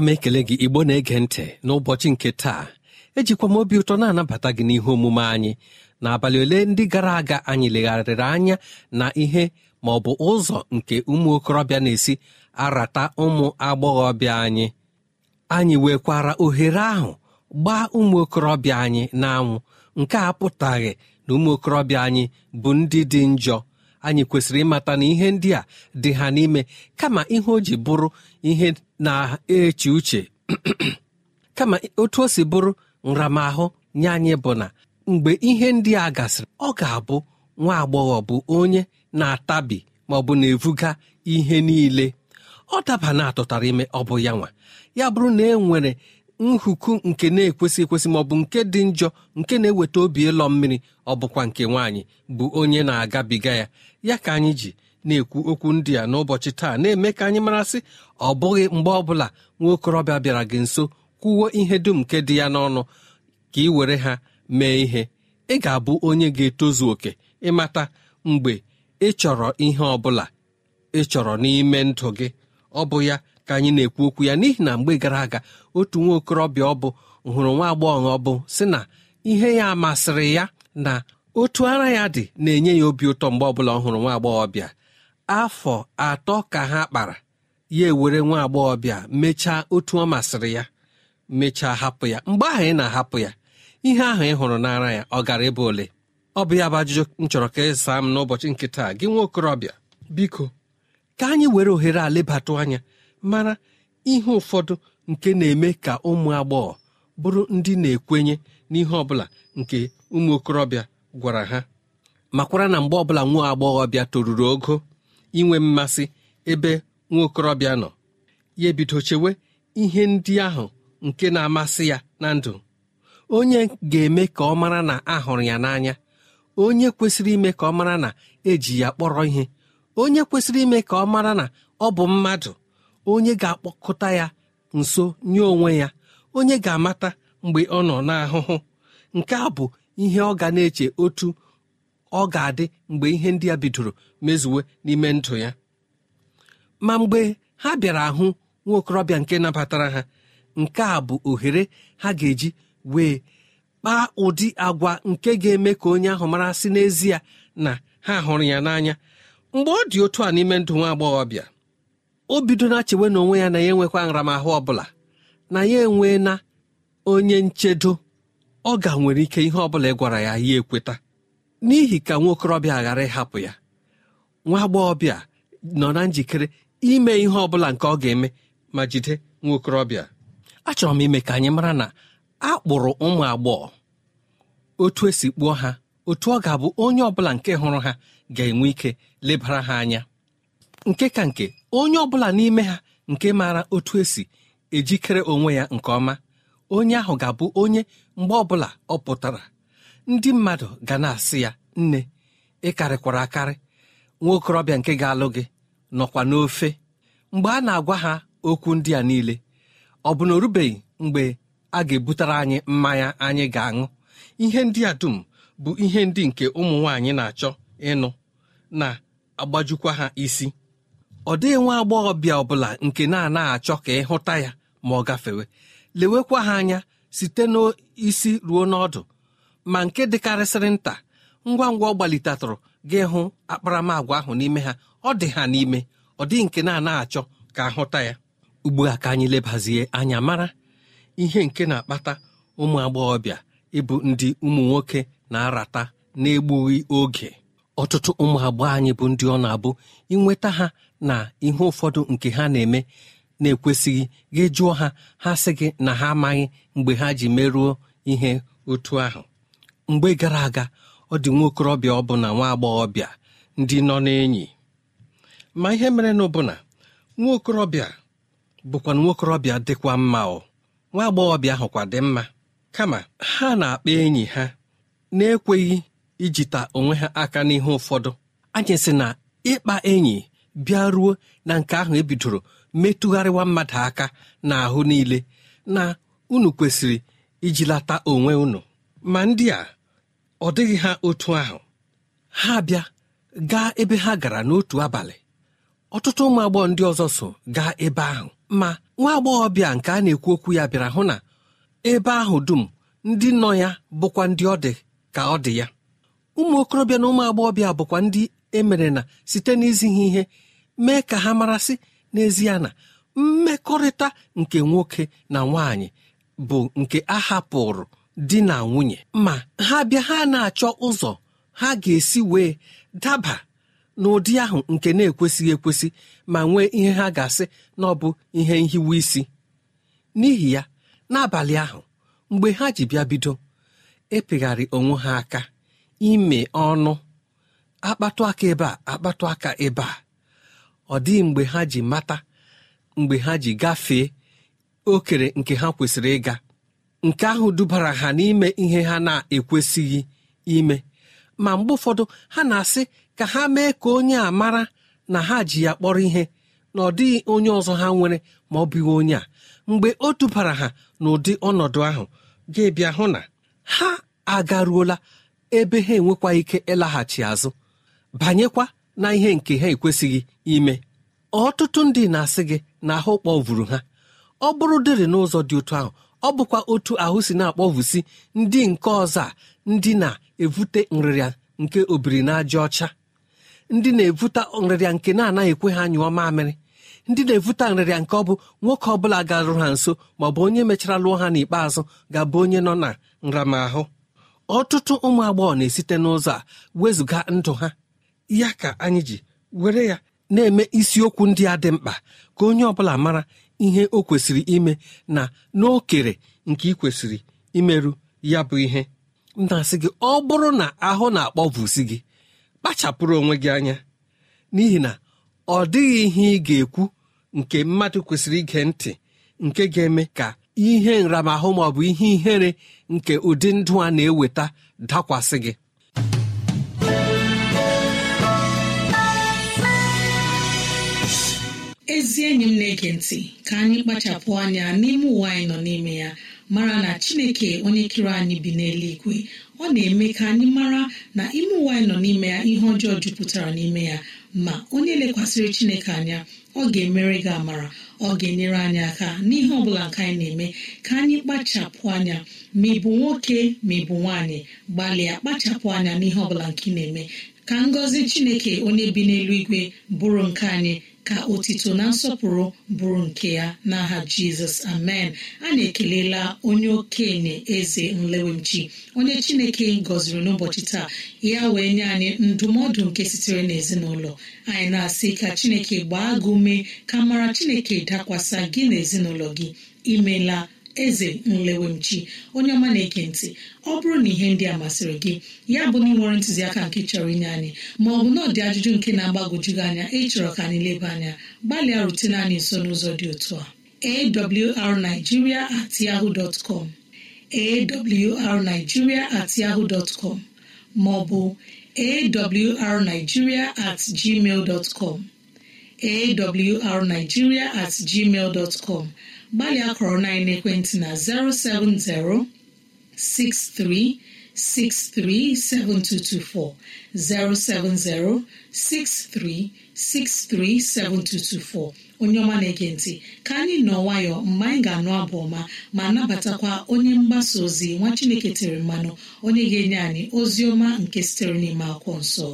Ana m ekele gị igbo na-ege ntị n'ụbọchị nke taa ejikwa m obi ụtọ na-anabata gị n'ihe omume anyị. N'abalị ole ndị gara aga anyị legharịrị anya na ihe ma ọ bụ ụzọ nke ụmụ okorobịa na-esi arata ụmụ agbọghọbịa anyị. Anyị wekwara ohere ahụ gbaa ụmụ okorobịa anyị n'anwụ. Nke a pụtaghị na ụmụ okorobịa anyị bụ ndị dị njọ. Anyị kwesịrị ịmata na ihe ndị a dị ha n'ime kama ihe o ji bụrụ ihe na-eche uche. Kama otu o si bụrụ nramahụ nye anyị bụ na mgbe ihe ndị a gasịrị ọ ga-abụ nwa agbọghọ bụ onye na-atabi ma ọ bụ na-evuga ihe niile. Ọ daba na atụtara ime ọ bụ ya nwa. Ya bụrụ na e nwere nhuku nke na-ekwesị ekwesị ma ọ bụ nke dị njọ nke na-eweta obi ịlọ mmiri ọ bụkwa nke nwaanyị bụ onye na-agabiga ya. Ya ka anyị ji na-ekwu okwu ndị a n'ụbọchị taa na-eme ka anyị marasị ọ bụghị mgbe ọbụla nwa okorobịa bịara gị nso kwuwo ihe dum nke dị ya n'ọnụ ka ị were ha mee ihe. Ị ga-abụ onye ga-etozu oke ịmata mgbe ị chọrọ ihe ọ bụla ị chọrọ n'ime ndụ gị. Ọ bụ ya ka anyị na-ekwu okwu ya n'ihi na mgbe gara aga otu nwa okorobịa ọ bụ hụrụ nwa agbọghọ bụ si na ihe ya masịrị ya na otu ara ya dị na-enye ya obi ụtọ mgbe ọbụla ọ hụrụ nwa agbọghọbịa. Afọ atọ ka ha kpara ya ewere nwa agbọghọbịa mechaa otu ọ masịrị ya mechaa hapụ ya. Mgbe ahụ ị na-ahapụ ya ihe ahụ ị hụrụ n'ara ya ọ gara ebe ole? Ọ bụ ya bụ ajụjụ m chọrọ ka ị saa m n'ụbọchị nke taa. Gị nwa okorobịa biko ka anyị were ohere a lebatụ anya mara ihe ụfọdụ nke na-eme ka ụmụ agbọghọ bụrụ ndị na-ekwenye n'ihe ọbụla nke ụmụ okorobịa gwara ha. Makwara na mgbe ọbụla nwa agbọghọbịa toruru ogo inwe mmasị ebe nwa okorobịa nọ. Ya ebido chewe ihe ndị ahụ nke na-amasị ya na ndụ. Onye ga-eme ka ọ mara na ahụrụ ya n'anya. Onye kwesịrị ime ka ọ mara na eji ya kpọrọ ihe. Onye kwesịrị ime ka ọ mara na ọ bụ mmadụ. Onye ga-akpọkọta ya nso nye onwe ya. Onye ga-amata mgbe ọ nọ n'ahụhụ. Nke a bụ ihe ọ ga na-eche otu ọ ga-adị mgbe ihe ndị a bidoro mezuwe n'ime ndụ ya. Ma mgbe ha bịara ahụ nwa okorobịa nke nabatara ha nke a bụ ohere ha ga-eji wee kpaa ụdị agwa nke ga-eme ka onye ahụ mara sị n'ezie na ha hụrụ ya n'anya. Mgbe ọ dị otu a n'ime ndụ nwa agbọghọbịa o bido na chewe na onwe ya na ya enwekwa nramahụ ọbụla na ya enwee na onye nchedo ọ ga nwere ike ihe ọbụla ị gwara ya ya ekweta. N'ihi ka nwa okorobịa ghara ịhapụ ya nwa agbọghọbịa nọ na njikere ime ihe ọbụla nke ọ ga-eme ma jide nwa okorobịa. Achọrọ m ime ka anyị mara na a kpụrụ ụmụ agbọghọ otu esi kpụọ ha otu ọ ga-abụ onye ọbụla nke hụrụ ha ga-enwe ike lebara ha anya. Nke ka nke onye ọbụla n'ime ha nke maara otu esi ejikere onwe ya nke ọma onye ahụ ga-abụ onye mgbe ọbụla ọ pụtara. Ndị mmadụ ga na-asị ya nne ịkarịkwara akarị. Nwa okorobịa nke ga-alụ gị nọkwa n'ofe. Mgbe a na-agwa ha okwu ndị a niile ọ bụ na o rubeghị mgbe a ga-ebutere anyị mmanya anyị ga-aṅụ? Ihe ndị a dum bụ ihe ndị nke ụmụ nwaanyị na-achọ ịnụ na-agbajukwa ha isi. Ọ dịghị nwa agbọghọbịa ọbụla nke na-anaghị achọ ka ịhụta ya ma ọ gafewe. Lewekwa ha anya site n'isi ruo n'ọdụ. Ma nke dịkarịsịrị nta ngwa ngwa ọ gbalitatụrụ gị hụ akparamagwa ahụ n'ime ha ọ dị ha n'ime ọ dịghị nke achọ ka ahụta ya. Ugbu a ka anyị lebazie anya mara ihe nke na-akpata ụmụ agbọghọbịa ịbụ ndị ụmụ nwoke na-arata na-egbughị oge. Ọtụtụ ụmụ agbọghọ anyị bụ ndị ọ na-abụ inweta ha na ihe ụfọdụ nke ha na-eme na-ekwesịghị gị jụọ ha ha sị gị na ha amaghị mgbe ha ji merụọ ihe otu ahụ. Mgbe gara aga ọ dị nwa okorobịa ọ bụ na nwa agbọghọbịa ndị nọ n'enyi. Ma ihe mere na ọbụna nwa okorobịa bụkwa nwa okorobịa dịkwa mma ọ nwa agbọghọbịa ahụkwa dị mma. Kama ha na-akpa enyi ha na-ekweghị ijita onwe ha aka n'ihe ụfọdụ. Anyị sị na ịkpa enyi bịa ruo na nke ahụ ebidoro metụgharịwa mmadụ aka n'ahụ niile na unu kwesịrị ijilata onwe unu. Ma ndị a ọ dịghị ha otu ahụ. Ha bịa gaa ebe ha gara n'otu abalị. Ọtụtụ ụmụ agbọghọ ndị ọzọ so gaa ebe ahụ. Ma nwa agbọghọbịa nke a na-ekwu okwu ya bịara hụ na ebe ahụ dum ndị nọ ya bụkwa ndị ọ dị ka ọ dị ya. Ụmụ okorobịa na ụmụ agbọghọbịa bụkwa ndị emere na site n'izi ha ihe mee ka ha marasị n'ezie na mmekọrịta nke nwoke na nwaanyị bụ nke a hapụrụ di na nwunye. Ma ha bịa ha na-achọ ụzọ ha ga-esi wee daba n'ụdị ahụ nke na-ekwesịghị ekwesị ma nwee ihe ha ga-asị na ọ bụ ihe nhiwe isi. N'ihi ya n'abalị ahụ mgbe ha ji bịa bido epegharị onwe ha aka ime ọnụ akpatụ aka ebe a akpatụ aka ebe a. Ọ dịghị mgbe ha ji mata mgbe ha ji gafee okere nke ha kwesịrị ịga. Nke ahụ dubara ha n'ime ihe ha na-ekwesịghị ime. Ma mgbe ụfọdụ ha na-asị ka ha mee ka onye a mara na ha ji ya kpọrọ ihe na ọ dịghị onye ọzọ ha nwere ma ọ bụghị onye a. Mgbe o dubara ha n'ụdị ọnọdụ ahụ ga-ebịa hụ na ha agaruola ebe ha enwekwa ike ịlaghachi azụ banyekwa na ihe nke ha ekwesịghị ime. Ọtụtụ ndị na-asị gị na ahụ kpọvuru ha. Ọ bụrụ dịrị n'ụzọ dị otu ahụ ọ bụkwa otu ahụ si na-akpọvusi ndị nke ọzọ ndị na-evute nrịrịa nke obiri na aja ọcha. Ndị na-evute nrịrịa nke na-anaghị ekwe ha nyụọ mamịrị. Ndị na-evute nrịrịa nke ọ bụ nwoke ọ bụla garụ ha nso ma ọ bụ onye mechara lụọ ha n'ikpeazụ ga-abụ onye nọ na nramahụ. Ọtụtụ ụmụ agbọghọ na-esite n'ụzọ a wezụga ndụ ha. Ya ka anyị ji were ya na-eme isiokwu ndị a dị mkpa ka onye ọbụla mara ihe o kwesịrị ime na n'okere nke ị kwesịrị imerụ ya bụ ihe. Na-asị gị ọ bụrụ na ahụ na-akpọvusi gị kpachapụrụ onwe gị anya n'ihi na ọ dịghị ihe ị ga-ekwu nke mmadụ kwesịrị ige ntị nke ga-eme ka ihe nramahụ ma ọ bụ ihe ihere nke ụdị ndụ a na-eweta dakwasị gị. Ezi enyi m na-ege ntị ka anyị kpachapụ anya n'ime ụwa anyị nọ n'ime ya mara na chineke onye kere anyị bi n'eluigwe ọ na-eme ka anyị mara na ime ụwa anyị nọ n'ime ya ihe ọjọọ jupụtara n'ime ya. Ma onye lekwasịrị chineke anya ọ ga-emere gị amara ọ ga-enyere anyị aka n'ihe ọbụla nke anyị na-eme ka anyị kpachapụ anya ma ị nwoke ma ị nwaanyị gbalịa kpachapụ anya n'ihe ọbụla nke ị na-eme. Ka ngọzi chineke onye bi n'elu igwe bụrụ nke anyị ka otito na nsọpụrụ bụrụ nke ya n'aha jizọs amen. Anyị ekelela onye okenye eze nlewemchi onye chineke gọziri n'ụbọchị taa. Ya wee nye anyị ndụmọdụ nke sitere n'ezinụlọ. Anyị na-asị ka chineke gbaa gị ume ka mara chineke dakwasa gị na ezinụlọ gị. Imela eze nlewemchi onye ọma na-ege ntị ọ bụrụ na ihe ndị a masịrị gị ya bụ na ị ntụziaka nke chọrọ inye anyị ma ọ bụ na ọ ajụjụ nke na-agbagwoju gị anya ịchọrọ ka anyị leba anya gbalịa rutene anyị nso n'ụzọ dị otu a. Awrnigeria at yahoo dot com. Awrnigeria at yahoo dot com ma at gmail com. Awrnigeria at gmail com. Gbalịa kọrọ na ekwentị na 070 63637224 070 63637224 onye ọma na-ege ntị ka anyị nọ nwayọ mgbe anyị ga-anụ abụ ọma ma nabatakwa onye mgbasa ozi nwa Chineke tere mmanụ onye ga-enye anyị ozi ọma nke sitere n'ime akwụkwọ nsọ.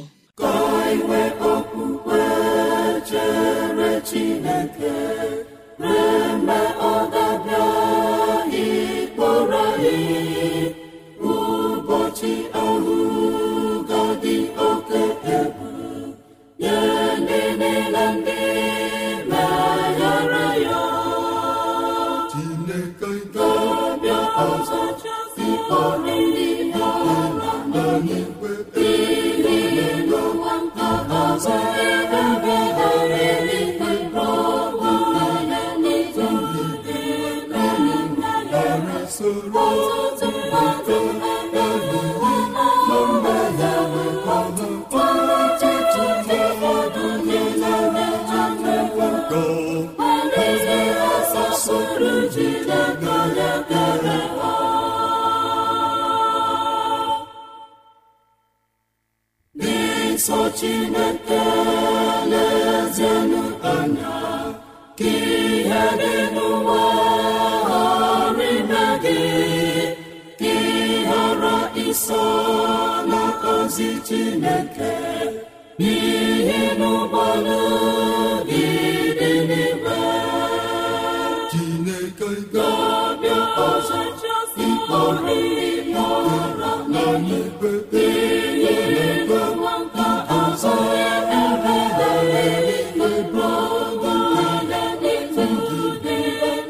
Ụbọchị ahụ ga-adị oke egwu nye ndị niile ndị meghara ya Chineke ga-abịa ọzọ ịkpọrọ ndị ha na n'eluigwe. Ihe n'ụwa nke ọzọ ebe ha ndị wekọta asasoro Chineke ya ha nsọ Chineke ga-abịa ọzọ ịkpọrọ ihe ọra n'eluigwe ihe nke ọzọ ebe ha eluigwe bụ anya n'ịtụ ndị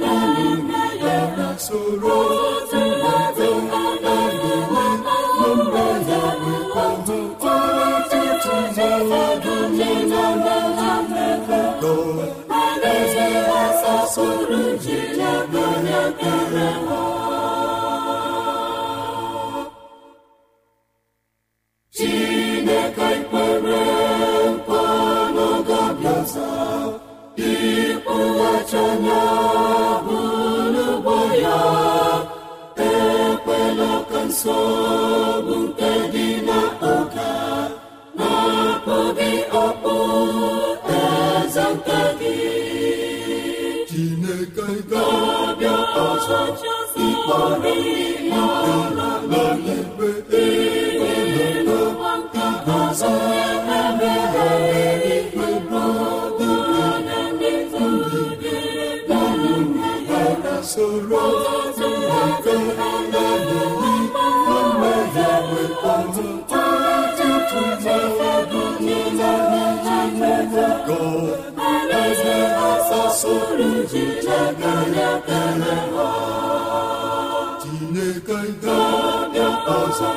n'ime. ya soro ya soro mmadụ na-eluigwe mmehie wekọta ọtụtụ ụfọdụ niile na-eji mmekọ alaeze asasoro Chineke ya kere ha Chineke ga-abịa ọzọ.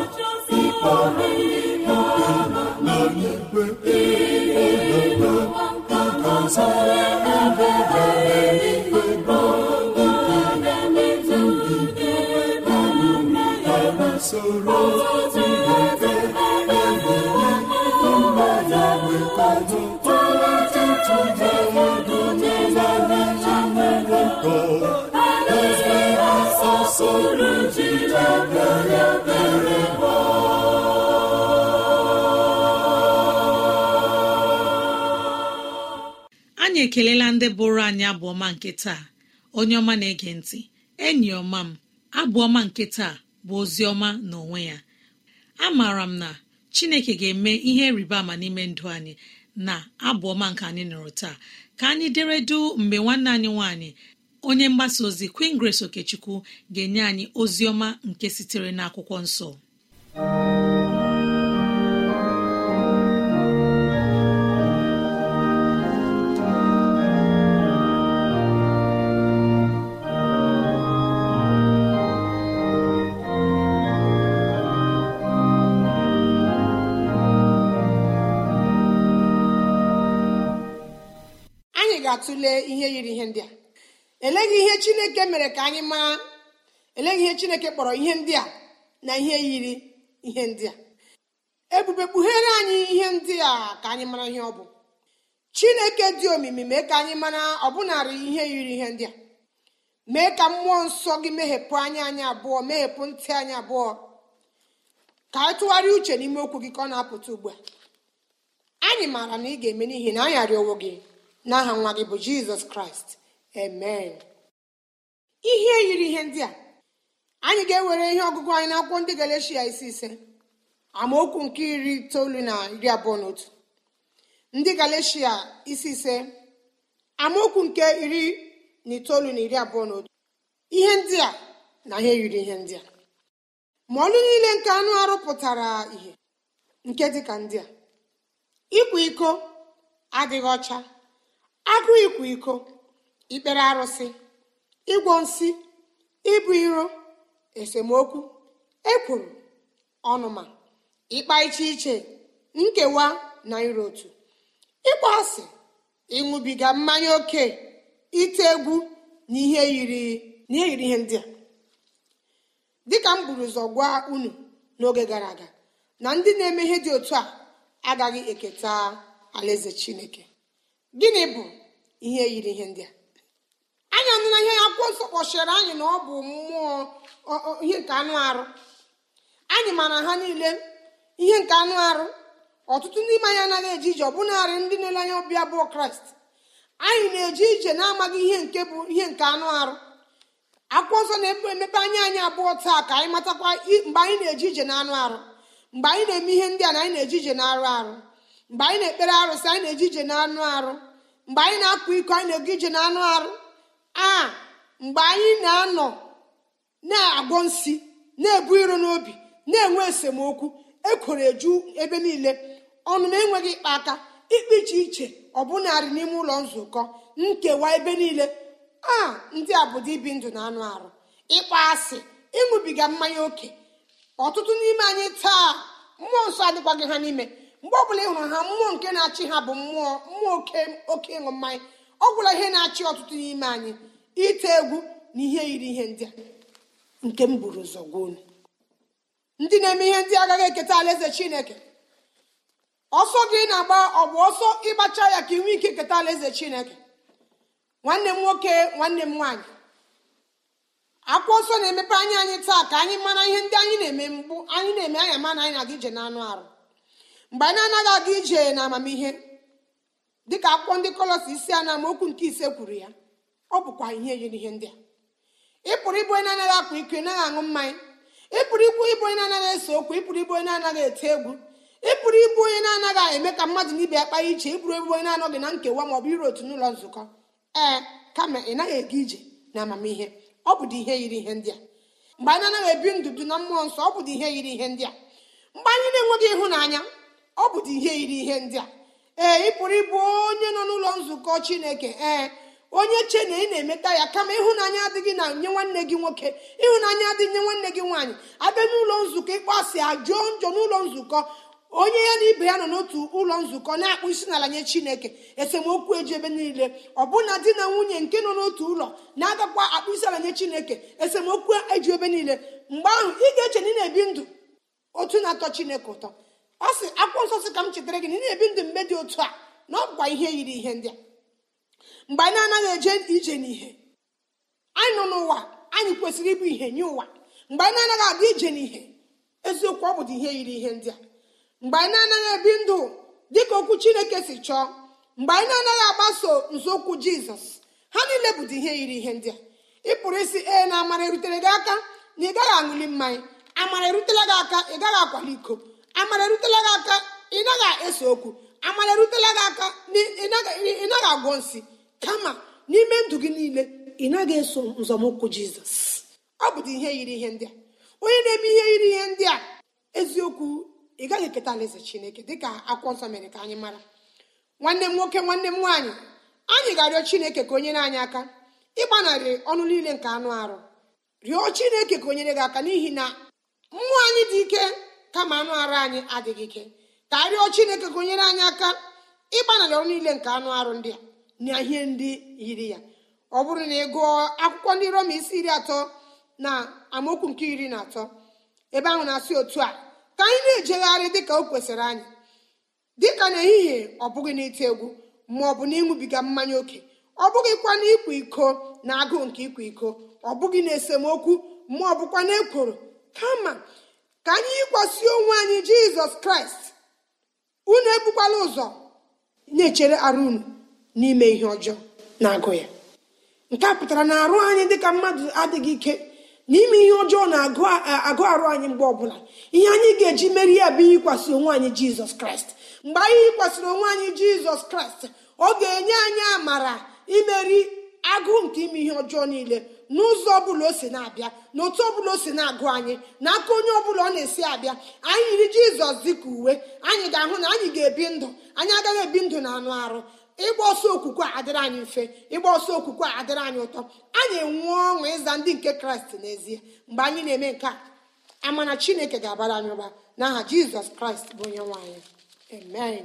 Anyị ekelela ndị bụrụ anyị abụọma nke taa. Onye ọma na-ege ntị enyi ọma m abụọma nke taa bụ ozi ọma n'onwe ya. Amaara m na chineke ga-eme ihe rịba ama n'ime ndụ anyị na abụọma nke anyị nụrụ taa. Ka anyị deredu mgbe nwanne anyị nwanyị onye mgbasa ozi Queen Grace Okechukwu ga-enye anyị ozi ọma nke sitere n'akwụkwọ nsọ. Ga-atụle ihe yiri ihe ndị a. Eleghị ihe chineke mere ka anyị mara eleghị ihe chineke kpọrọ ihe ndị a na ihe yiri ihe ndị a. Ebube kpughere anyị ihe ndị a ka anyị mara ihe ọ bụ. Chineke dị omimi mee ka anyị mara ọbụnarị ihe yiri ihe ndị a. Mee ka mmụọ nsọ gị meghepụ anya anyị abụọ meghepụ ntị anyị abụọ. Ka anyị tụgharịa uche n'ime okwu gị ka ọ na-apụta ugbu a. Anyị maara na ị ga-eme n'ihi na anyị arịọwo gị. N'aha nwa gị bụ jizọs kraịst. Amen. Ihe yiri ihe ndị a. Anyị ga-ewere ihe ọgụgụ anyị n'akwụkwọ ndị galeshia isi ise. Amaokwu nke iri itoolu na iri abụọ na otu. Ndị galeshia isi ise. Amaokwu nke iri na itoolu na iri abụọ na otu. Ihe ndị a na ihe yiri ihe ndị a. Ma ọlụ niile nke anụ arụ pụtara ihe nke dịka ndị a. Ịkwa iko adịghị ọcha. Agụ ikwu iko ikpere arụsị ịgwọ nsị ibu iro esemokwu ekwuru ọnụma ịkpa iche iche nkewa na iro otu. Ịkpọ asị ịṅụbiga mmanya oke ite egwu na ihe yiri ihe ndị a. Dịka m buru ụzọ gwa unu n'oge gara aga na ndị na-eme ihe dị otu a agaghị eketa alaeze chineke. Gịnị bụ ihe yiri ihe ndị a? Anyị anụla ihe akwụkwọ nsọ kpọchiri anyị na ọ bụ mmụọ ihe nke anụ arụ. Anyị mara ha niile ihe nke anụ arụ. Ọtụtụ n'ime anyị anaghị eje ije ọbụnarị ndị na-ele anya ọbịa bụ kraịst. Anyị na-eje ije na-amaghị ihe nke bụ ihe nke anụ arụ. Akwụkwọ nsọ na-emepe anya anyị abụọ taa ka anyị matakwa mgbe anyị na-eje ije na anụ arụ. Mgbe anyị na-eme ihe ndị a na anyị na-eje ije na arụ arụ. Mgbe anyị na-ekpere arụsị anyị na-eje ije na anụ arụ. Mgbe anyị na-akwa iko anyị na-ego ije na anụ arụ. A mgbe anyị na-anọ na-agwọ nsi na-ebu iro n'obi na-enwe esemokwu ekworo eju ebe niile. Ọnụma enweghị ịkpa aka ikpe iche iche ọbụnarị n'ime ụlọ nzukọ nkewa ebe niile. A ndị a bụ ibi ndụ na anụ arụ. Ịkpa asị ịṅụbiga mmanya oke. Ọtụtụ n'ime anyị taa mmụọ nsọ adịkwaghị ha n'ime. Mgbe ọbụla ị hụrụ ha mmụọ nke na-achị ha bụ mmụọ mmụọ oke ịṅụ mmanya ọ gwụla ihe na-achị ọtụtụ n'ime anyị ite egwu na ihe yiri ihe ndị a. Nke m buru ụzọ gwa ndị na-eme ihe ndị agaghị eketa alaeze chineke. Ọsọ gị na-agba ọ bụ ọsọ ịgbacha ya ka ị nwee ike eketa alaeze chineke? Nwanne m nwoke nwanne m nwaanyị akwụkwọ nsọ na-emepe anya anyị taa ka anyị mara ihe ndị anyị na-eme mgbu anyị na-eme anya mana anyị na-aga ije n'anụ arụ. Mgbe anyị na-anaghị aga ije na amamihe dịka akwụkwọ ndị kọlọs isi a na amaokwu nke ise kwuru ya ọ bụkwa ihe yiri ihe ndị a. Ị ịbụ onye na-anaghị akwa iko ị naghị aṅụ mmanya. Ị pụrụ ịbụ onye na-anaghị ese okwu ị pụrụ ịbụ onye na-anaghị ete egwu. Ị pụrụ ịbụ onye na-anaghị eme ka mmadụ na ibe ya kpaa iche. Ị pụrụ ịbụ onye na-anọghị na nkewa ma ọ bụ iro otu n'ụlọ nzukọ. Ee kama ị naghị ega ije na amamihe ọ bụ ihe yiri ihe ndị a. Mgbe anyị anaghị ebi ndụ na mmụọ nsọ ọ bụ ihe yiri ihe ndị a. Mgbe anyị na-enweghị ịhụnanya ọ bụ ihe yiri ihe ndị a. Ee ị pụrụ ịbụ onye nọ n'ụlọ nzukọ chineke. Ee onye che na ị na-emeta ya kama ịhụnanya adịghị na nye nwanne gị nwoke ịhụnanya adịghị nye nwanne gị nwaanyị. Abịa n'ụlọ nzukọ ịkpọasị ajụọ njọ n'ụlọ nzukọ. Onye ya na ibe ya nọ n'otu ụlọ nzukọ na-akpụ isi n'ala nye chineke. Esemokwu eji ebe niile. Ọbụna di na nwunye nke nọ n'otu ụlọ na-agakwa akpụ isi ala nye chineke. Esemokwu eji ebe niile. Mgbe ahụ ị ga-eche na ị na-ebi ndụ. Otu na-atọ chineke ụtọ. Ọ sị akwụkwọ nsọ sị ka m chetara gị na-ebi ndụ mgbe dị otu a na ọ bụkwa ihe yiri ihe ndị a. Mgbe anyị na-anaghị eje ije n'ihe anyị nọ n'ụwa anyị kwesịrị ịbụ ihe nye ụwa. Mgbe anyị na-anaghị aga ije n'ihe eziokwu ọ bụdị ihe yiri ihe ndị a. Mgbe anyị na-anaghị ebi ndụ dịka okwu chineke si chọọ mgbe anyị na-anaghị agbaso nzọụkwụ jizọs ha niile bụdị ihe yiri ihe ndị a. Ị pụrụ isi ee na amara erutere gị aka na ị gaghị aṅụli mmanya. Amara erutela gị aka ị gaghị akwali iko. Amara erutela gị aka ị ese okwu. Amara erutela gị aka ị naghị agwọ nsị. Kama n'ime ndụ gị niile ị naghị eso nzọmụkwụ jizọs. Ọ bụdị ihe yiri ihe ndị a. Onye na-eme ihe yiri ihe ndị a eziokwu ị gaghị eketa alaeze chineke dịka akwụkwọ nsọ mere ka anyị mara. Nwanne m nwoke nwanne m nwaanyị anyị ga-arịọ chineke ka o nyere anyị aka ịgbanarị ọnụ niile nke anụ arụ. Rịọ chineke ka o nyere gị aka n'ihi na mmụọ anyị dị ike. Kama anụ arụ anyị adịghị ike ka arịọ chineke ka o nyere anyị aka ịgbanarị ọrụ niile nke anụ arụ ndị a na ihe ndị yiri ya. Ọ bụrụ na ị gụọ akwụkwọ ndị Roma isi iri atọ na amaokwu nke iri na atọ ebe ahụ na-asị otu a ka anyị na-ejegharị dịka o kwesịrị anyị. Dịka n'ehihie ọ bụghị n'ite egwu ma ọ bụ na ịṅụbiga mmanya oke ọ bụghịkwa na ịkwa iko na agụụ nke ịkwa iko ọ bụghị na esemokwu ma ọ bụkwa na ekworo. Kama ka anyị yikwasị onwe anyị jizọs kraịst. Unu ebukwala ụzọ na-echere arụ unu n'ime ihe ọjọọ na-agụ ya. Nke a pụtara na arụ anyị dịka mmadụ adịghị ike n'ime ihe ọjọọ na-agụ arụ anyị mgbe ọbụla. Ihe anyị ga-eji meri ya bụ yikwasị onwe anyị jizọs kraịst. Mgbe anyị yikwasịrị onwe anyị jizọs kraịst ọ ga-enye anyị amara imeri agụụ nke ime ihe ọjọọ niile n'ụzọ ọbụla o si na-abịa na otu ọbụla o si na-agụ anyị n'aka onye ọbụla ọ na-esi abịa anyị yiri jizọs dịka uwe. Anyị ga-ahụ na anyị ga-ebi ndụ. Anyị agaghị ebi ndụ na anụ arụ. Ịgba ọsọ okwukwe adịrị anyị mfe. Ịgba ọsọ okwukwe adịrị anyị ụtọ. Anyị enwe ọṅụ ịza ndị nke kraịst n'ezie. Mgbe anyị na-eme nke a amana chineke ga-abara anyị ụba. N'aha jizọs kraịst bụ onye nwanyị amen.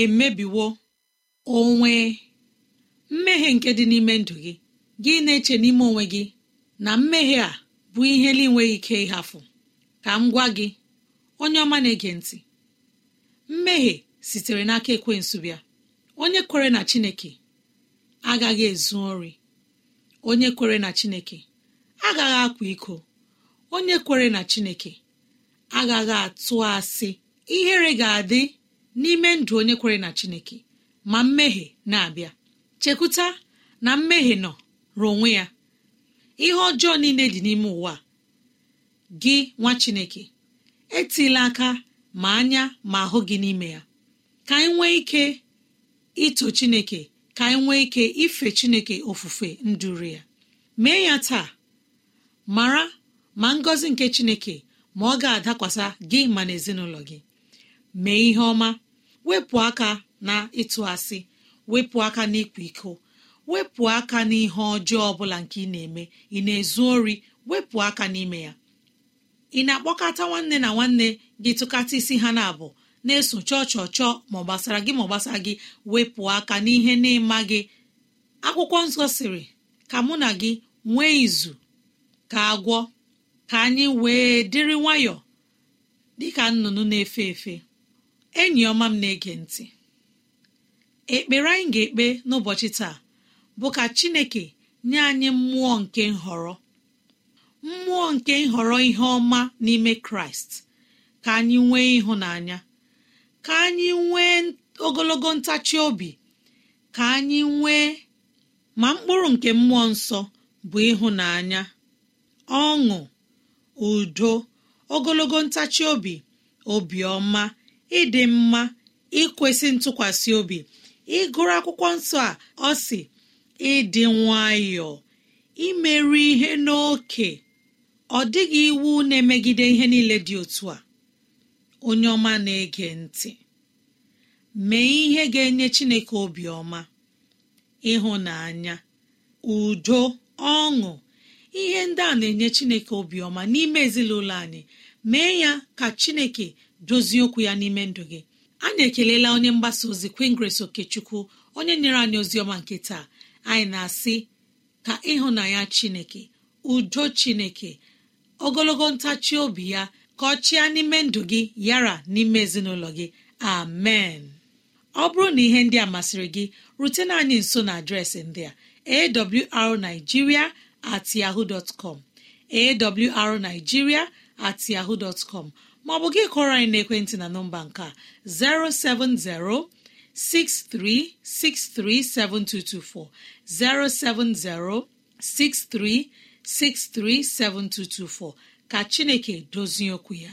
emebiwo onwe mmehie nke dị n'ime ndụ gị gị na-eche n'ime onwe gị na mmehie a bụ ihe na-enweghị ike ịhafụ. Ka m gwa gị onye ọma na-ege ntị mmehie sitere n'aka ekwensu bịa. Onye kwere na chineke agaghị ezu ori. Onye kwere na chineke agaghị akwa iko. Onye kwere na chineke agaghị atụ asị. Ihere ga-adị n'ime ndụ onye kwere na chineke ma mmehie na-abịa. Chekwuta na mmehie nọ ruo onwe ya. Ihe ọjọọ niile dị n'ime ụwa gị nwa chineke etila aka ma anya ma ahụ gị n'ime ya. Ka anyị nwee ike ito chineke ka anyị nwee ike ife chineke ofufe nduru ya. Mee ya taa. Mara ma ngọzi nke chineke ma ọ ga-adakwasa gị ma na ezinụlọ gị. Mee ihe ọma wepụ aka na ịtụ asị wepụ aka n'ịkwa iko wepụ aka n'ihe ọjọọ ọbụla nke ị na-eme ị na-ezu ori wepụ aka n'ime ya. Ị na-akpọkọta nwanne na nwanne gị tụkata isi ha na-abụ na-eso chọọ chọọ chọọ ma ọ gbasara gị ma ọ gbasara gị wepụ aka n'ihe na-ịma gị. Akwụkwọ nsọ sịrị ka mụ na gị nwee izu ka agwọ ka anyị wee dịrị nwayọọ dịka nnụnụ na-efe efe. Enyi ọma m na-ege ntị. Ekpere anyị ga-ekpe n'ụbọchị taa bụ ka chineke nye anyị mmụọ nke nhọrọ. Mmụọ nke nhọrọ ihe ọma n'ime kraịst. Ka anyị nwee ịhụnanya. Ka anyị nwee ogologo ntachi obi. Ka anyị nwee ma mkpụrụ nke mmụọ nsọ bụ ịhụnanya ọṅụ udo ogologo ntachi obi obiọma ịdị mma ikwesị ntụkwasị obi ịgụrụ akwụkwọ nsọ a ọ sị ịdị nwayọọ imerụ ihe n'oke. Ọ dịghị iwu na-emegide ihe niile dị otu a. Onye ọma na-ege ntị. Mee ihe ga-enye chineke obiọma ịhụnanya udo ọṅụ. Ihe ndị a na-enye chineke obiọma n'ime ezinụlọ anyị. Mee ya ka chineke dozie okwu ya n'ime ndụ gị. Anyị ekelela onye mgbasa ozi kwingres okechukwu onye nyere anyị ozi ọma nke taa. Anyị na-asị ka ịhụnanya chineke udo chineke ogologo ntachi obi ya ka ọ chịa n'ime ndụ gị yara n'ime ezinụlọ gị. Amen. Ọ bụrụ na ihe ndị a masịrị gị rutena anyị nso na adreesị ndị a awrnigeria at yahoo dot com awrnigeria at yahoo dot com. Maọbụ gị kọrọ anyị n'ekwentị na nọmba nke a 070 63637224 070 63637224 ka Chineke dozie okwu ya.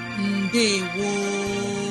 mbe woo